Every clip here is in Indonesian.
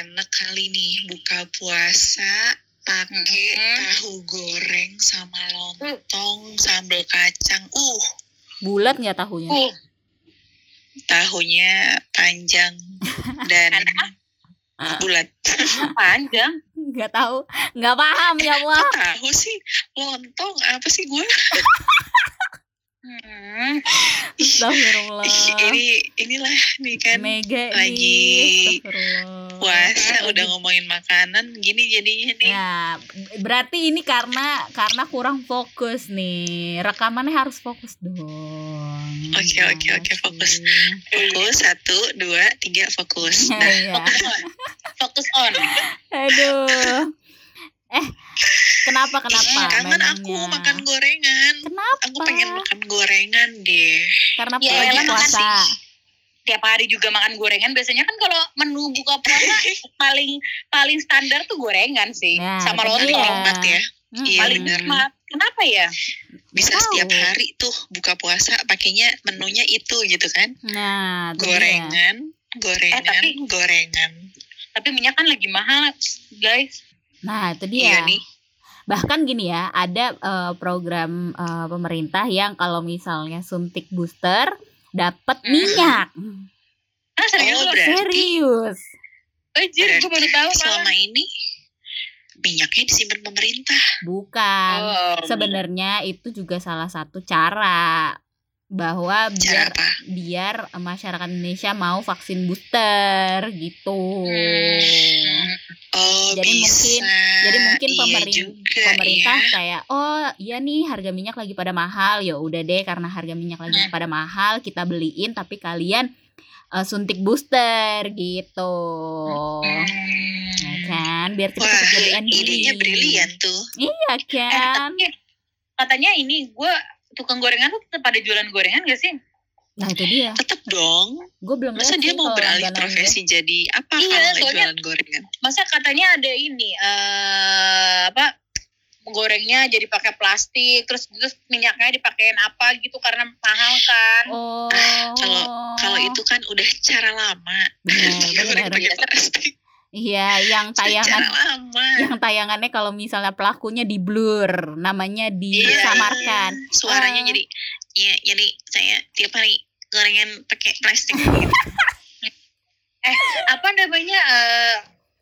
enak kali nih buka puasa pakai Mhm. tahu goreng sama lontong sambal kacang. Uh, Bulat nggak tahunya? Uh, tahunya panjang dan bulat. panjang. Nggak tahu, nggak paham ya wah. Tahu sih lontong apa sih gue? Hmm. Astagfirullah. ini inilah nih kan Mega lagi. Puasa udah ngomongin makanan gini jadinya nih. Ya, berarti ini karena karena kurang fokus nih. Rekamannya harus fokus dong. Oke, oke, oke, fokus. Iya. Fokus satu dua tiga fokus. Nah, Iya. Fokus on. Aduh. Eh, kenapa kenapa? ih, kangen aku makan gorengan. Kenapa? Aku pengen makan gorengan deh. Karena Ya, puasa. Tiap hari juga makan gorengan. Biasanya kan kalau menu buka puasa paling paling standar tuh gorengan sih. Nah, Sama dia. Nikmat ya. Iya, paling nikmat. Kenapa ya? Bisa Nggak setiap hari tuh buka puasa pakainya menunya itu gitu kan. Nah, itu dia. Gorengan, gorengan, Eh, tapi- gorengan. Tapi minyak kan lagi mahal, guys. Nah, itu Iya dia. nih. Bahkan gini ya, ada eh, program eh, pemerintah yang kalau misalnya suntik booster dapat minyak. Ah, serius Oh, Serius. Anjir, gue baru tahu. Selama ini minyaknya disimpan pemerintah. Bukan. Oh, Sebenarnya itu juga salah satu cara bahwa Cara biar apa? biar masyarakat Indonesia mau vaksin booster gitu. Hmm. Oh, Jadi bisa. mungkin- Jadi mungkin Iya pemerin- juga, pemerintah ya. kayak oh iya nih harga minyak lagi pada mahal ya udah deh karena harga minyak lagi Hmm. pada mahal kita beliin tapi kalian eh, suntik booster gitu. Ya Hmm. kan biar cepet jadi idenya brilian tuh. Iya Eh, kan. tapi katanya ini gue tukang gorengan tuh tetap ada jualan gorengan gak sih? Nah itu dia. Tetep dong. Gue belum Masa dia mau beralih profesi jadi apa Iya, kalau soalnya- jualan gorengan? Masa katanya ada ini eh apa gorengnya jadi pakai plastik terus terus minyaknya dipakein apa gitu karena mahal kan? Oh. kalau- Kalau itu kan udah cara lama. benar benar. pakai plastik. Iya, yang tayangan yang tayangannya kalau misalnya pelakunya di blur, namanya disamarkan. Iya, Suaranya Ah. jadi ya jadi saya tiap hari gorengan pakai plastik. Apa namanya? eh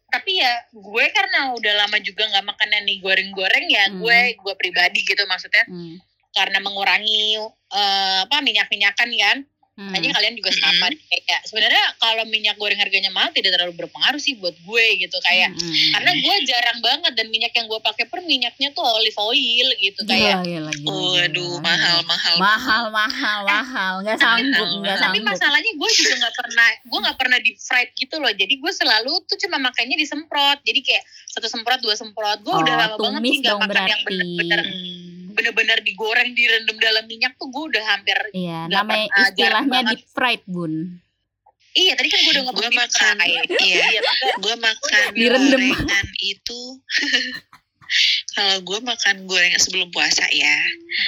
tapi ya gue karena udah lama juga nggak makan yang nih goreng-goreng ya Hmm. gue gue pribadi gitu maksudnya Hmm. karena mengurangi eh, apa minyak-minyakan kan Hmm. aja kalian juga sama kayak sebenarnya kalau minyak goreng harganya mahal tidak terlalu berpengaruh sih buat gue gitu kayak Hmm. karena gue jarang banget dan minyak yang gue pakai per minyaknya tuh olive oil gitu kayak Gila, gila, gila, Waduh, gila. mahal mahal. mahal mahal mahal nggak sanggup nggak tapi sanggup masalahnya gue juga nggak pernah gue nggak pernah deep fried gitu loh jadi gue selalu tuh cuma makainya disemprot jadi kayak satu semprot dua semprot gue oh udah lama banget sih nggak makan yang bener-bener Hmm. Bener-bener digoreng direndam dalam minyak tuh gue udah hampir iya namanya istilahnya deep fried bun. Iya tadi kan gue udah ngomong Gue makan, iya. iya tapi gue makan Direndam. gorengan itu. Kalau gue makan gorengan sebelum puasa ya.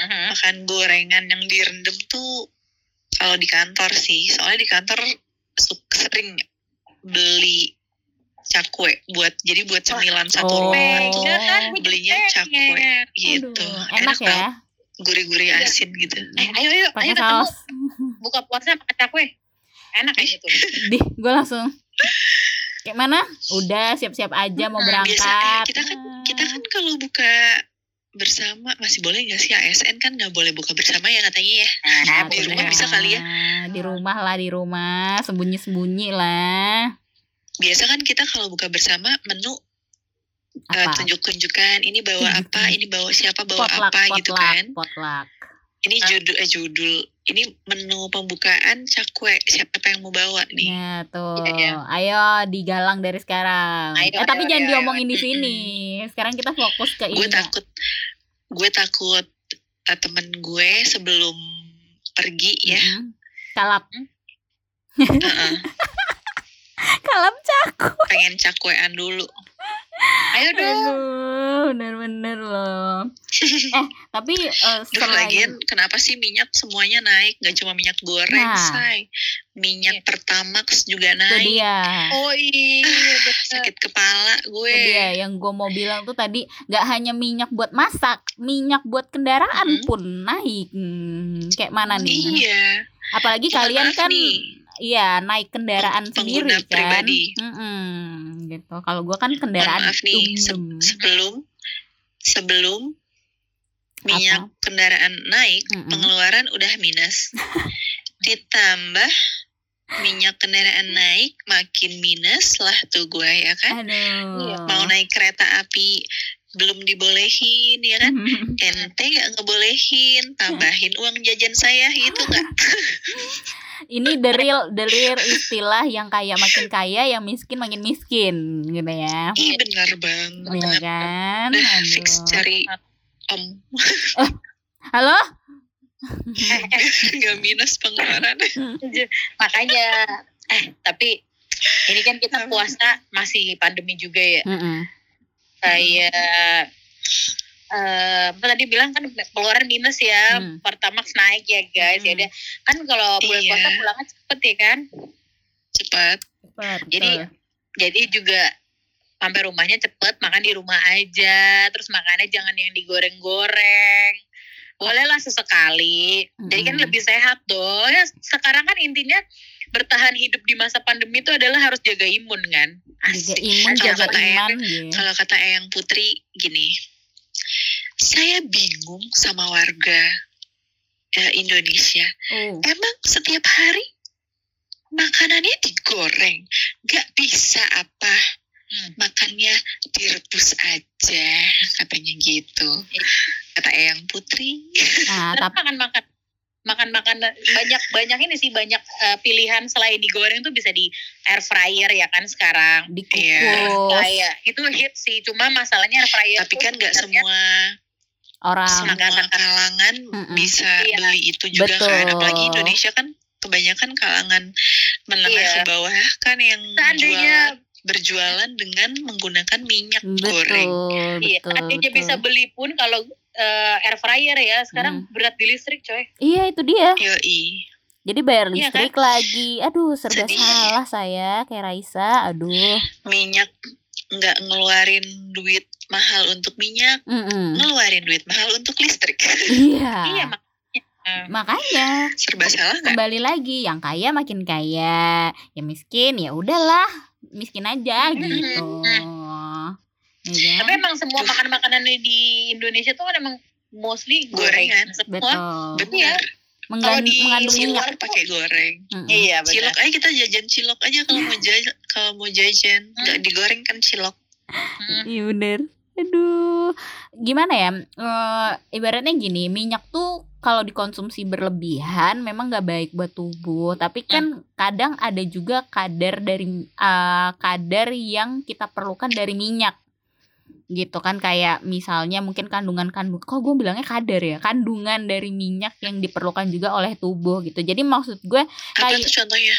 Mhm. makan gorengan yang direndam tuh kalau di kantor sih. Soalnya di kantor sering beli cakwe buat jadi buat cemilan satu Oh. tuh Beda kan belinya cakwe pengen. gitu. Aduh, enak ya. gurih-gurih asin gitu. Eh ayo ayo pakai ayo ketemu. saus. Buka puasa makan cakwe enak kayak gitu di gue langsung. Kayak mana? Udah siap-siap aja mau Hmm, berangkat. biasa, eh, kita kan- kita kan kalau buka bersama masih boleh nggak sih? ASN kan nggak boleh buka bersama ya katanya ya? Nah, di rumah bisa kali ya? di rumah lah di rumah. Sembunyi-sembunyi lah biasa kan kita kalau buka bersama menu eh, apa? tunjuk-tunjukkan ini bawa Tunjuk- apa ini bawa siapa bawa potluck apa gitu potluck kan. potluck. Ini judul eh judul ini menu pembukaan cakwe siapa yang mau bawa nih? Ya tuh, Iya, iya. ayo digalang dari sekarang. Ayo, eh tapi ayo, jangan ayo, diomongin di sini. Sekarang kita fokus ke gue ini. takut gue takut eh, temen gue sebelum pergi ya. Kalap, heeh, kalap cak. pengen cakwean dulu Ayo dong. Aduh, bener-bener loh. eh, tapi uh, Duh, lagian kenapa sih minyak semuanya naik? Gak cuma minyak goreng, Nah. say. Minyak pertamax juga itu naik. dia. Oh iya, betul. Sakit kepala gue. Itu dia yang gue mau bilang tuh tadi nggak hanya minyak buat masak, minyak buat kendaraan Mm-mm. pun naik. Hmm, kayak mana nih? Iya. Apalagi kalian kan nih. Iya naik kendaraan Peng- sendiri pengguna kan. pribadi. Mm-mm, gitu. Kalau gue kan kendaraan maaf nih, se- sebelum sebelum minyak kendaraan naik, Mm-mm. pengeluaran udah minus. Ditambah minyak kendaraan naik, makin minus lah tuh gue ya kan. Aduh. Iya, Mau naik kereta api belum dibolehin ya kan. Ente gak ngebolehin, tambahin uang jajan saya gitu nggak? Ini the real the real istilah yang kaya makin kaya, yang miskin makin miskin gitu ya. Ih bener banget. Iya kan? Fix Aduh. cari om Halo? gak minus pengeluaran. Makanya eh tapi ini kan kita puasa masih pandemi juga ya. Mm-mm. Kayak eh apa tadi bilang kan pengeluaran minus ya, Hmm. Pertamax naik ya guys. Hmm. Ya udah. kan kalau bulan Iya. puasa pulangnya cepet ya kan. Cepat. Cepet, Jadi betul. jadi juga sampai rumahnya cepet makan di rumah aja terus makannya jangan yang digoreng-goreng bolehlah sesekali jadi kan Mm-mm. lebih sehat dong ya sekarang kan intinya bertahan hidup di masa pandemi itu adalah harus jaga imun kan jaga Asik. imun, Kalau jaga kata iman Eyang- gitu. Kalau kata Eyang Putri gini, saya bingung sama warga eh, Indonesia. Oh. Emang setiap hari makanannya digoreng, nggak bisa apa? Hmm. Makannya direbus aja, katanya gitu. Kata Eyang Putri. Nah, tapi makan makan makan makan banyak banyak ini sih banyak eh, pilihan selain digoreng tuh bisa di air fryer ya kan sekarang dikukus. kayak itu hit sih cuma masalahnya air fryer Tapi kan nggak semua Orang semua kalangan Mm-mm. bisa Iya. beli itu juga Betul. kan. Apalagi Indonesia kan kebanyakan kalangan menengah Iya. ke bawah kan yang seandainya jualan- berjualan dengan menggunakan minyak betul, goreng. Iya, betul, seandainya betul. bisa beli pun kalau eh, air fryer ya Hmm. sekarang berat di listrik coy. Iya, itu dia. Yoi. Jadi bayar Iya listrik lagi. Aduh, serba Sedih. salah saya kayak Raisa. Aduh. Minyak nggak ngeluarin duit mahal untuk minyak, Mm-mm. ngeluarin duit mahal untuk listrik. Iya. Iya makanya. Eh, Makanya Serba salah kembali lagi yang kaya makin kaya, yang miskin ya udahlah, miskin aja gitu. Iya. Tapi emang semua makan-makanan di Indonesia tuh kan emang mostly Gorengan. semua. Betul. Iya. Menggan- Kalau di mengandung Cilok minyak. luar pakai goreng. Mm-mm. Iya Cilok benar. aja kita jajan cilok aja kalau mau jajan kalau mau jajan nggak digoreng kan cilok. Hmm. Iya bener. Aduh, gimana ya? Eh, ibaratnya gini, minyak tuh kalau dikonsumsi berlebihan memang nggak baik buat tubuh. Tapi kan kadang ada juga kadar dari eh, kadar yang kita perlukan dari minyak gitu kan kayak misalnya mungkin kandungan kandung kok gue bilangnya kadar ya kandungan dari minyak yang diperlukan juga oleh tubuh gitu jadi maksud gue Apa Kayak- tuh contohnya?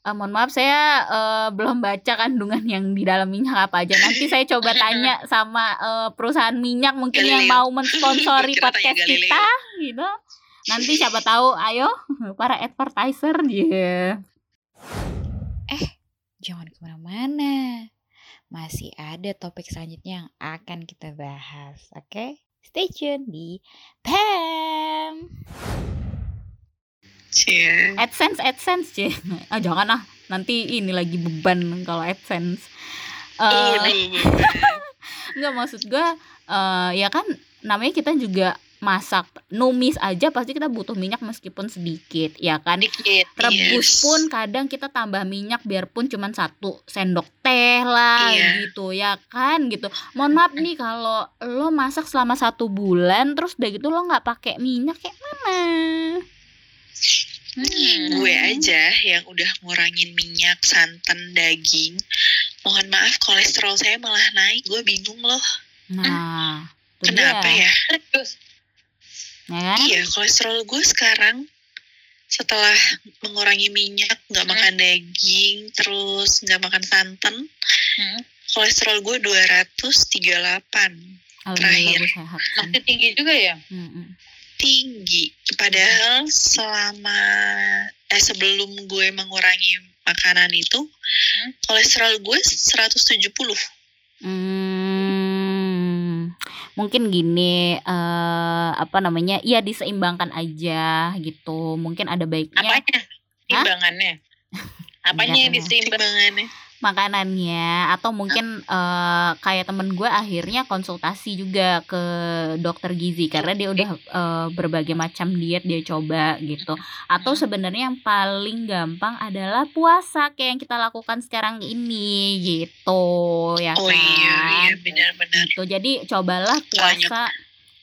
Eh, mohon maaf saya eh, belum baca kandungan yang di dalam minyak apa aja. Nanti saya coba tanya sama eh, perusahaan minyak mungkin yang Galileo. mau mensponsori Kita tanya podcast Galileo. kita gitu. Nanti siapa tahu ayo para advertiser ya. Eh, jangan ke mana-mana. Masih ada topik selanjutnya yang akan kita bahas, oke? Stay tune di PAM. Cie. AdSense AdSense cie. Ah jangan ah. Nanti ini lagi beban kalau AdSense. Eh, Aduh, beban. Enggak maksud gua eh ya kan namanya kita juga masak numis aja pasti kita butuh minyak meskipun sedikit ya kan Dikit. rebus Yes. pun kadang kita tambah minyak biarpun cuma satu sendok teh lah Iya. gitu ya kan gitu mohon maaf nih kalau lo masak selama satu bulan terus udah gitu lo nggak pakai minyak kayak mana Hmm. gue aja yang udah ngurangin minyak, santan, daging. Mohon maaf kolesterol saya malah naik. Gue bingung loh. nah itu Kenapa ya? Terus ya kan? Iya, kolesterol gue sekarang setelah mengurangi minyak, nggak makan daging, terus nggak makan santan, hmm. kolesterol gue 238 Alhamdulillah Terakhir. Masih tinggi juga ya? Mm-mm. tinggi padahal selama eh sebelum gue mengurangi makanan itu kolesterol gue 170 Hmm, mungkin gini eh apa namanya? Ya diseimbangkan aja gitu. Mungkin ada baiknya Apanya? Timbangannya? Apanya yang Enggak, ditimbang? timbangannya makanannya atau mungkin eh, kayak temen gue akhirnya konsultasi juga ke dokter gizi karena dia udah eh, berbagai macam diet dia coba gitu. Atau sebenarnya yang paling gampang adalah puasa kayak yang kita lakukan sekarang ini gitu ya oh kan? iya iya benar-benar gitu. Jadi cobalah puasa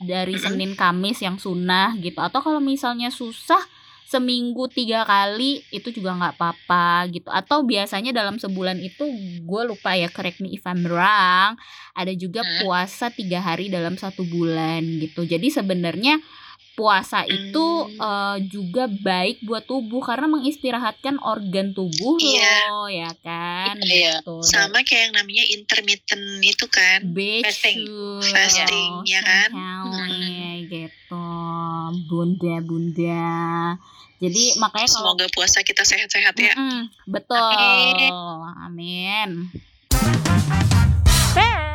dari Mm-mm. Senin Kamis yang sunnah gitu. Atau kalau misalnya susah seminggu tiga kali itu juga nggak apa-apa gitu atau biasanya dalam sebulan itu gue lupa ya correct me if I'm wrong ada juga Hmm. puasa tiga hari dalam satu bulan gitu jadi sebenarnya puasa itu Hmm. eh, juga baik buat tubuh karena mengistirahatkan organ tubuh Iya. lo ya kan Iya. gitu sama kayak yang namanya intermittent itu kan Fasting. Betul. Fasting, ya kan? Sekali, Bunda-bunda. Jadi makanya kalau semoga puasa kita sehat-sehat ya Mm-mm, betul. Amin. Amin.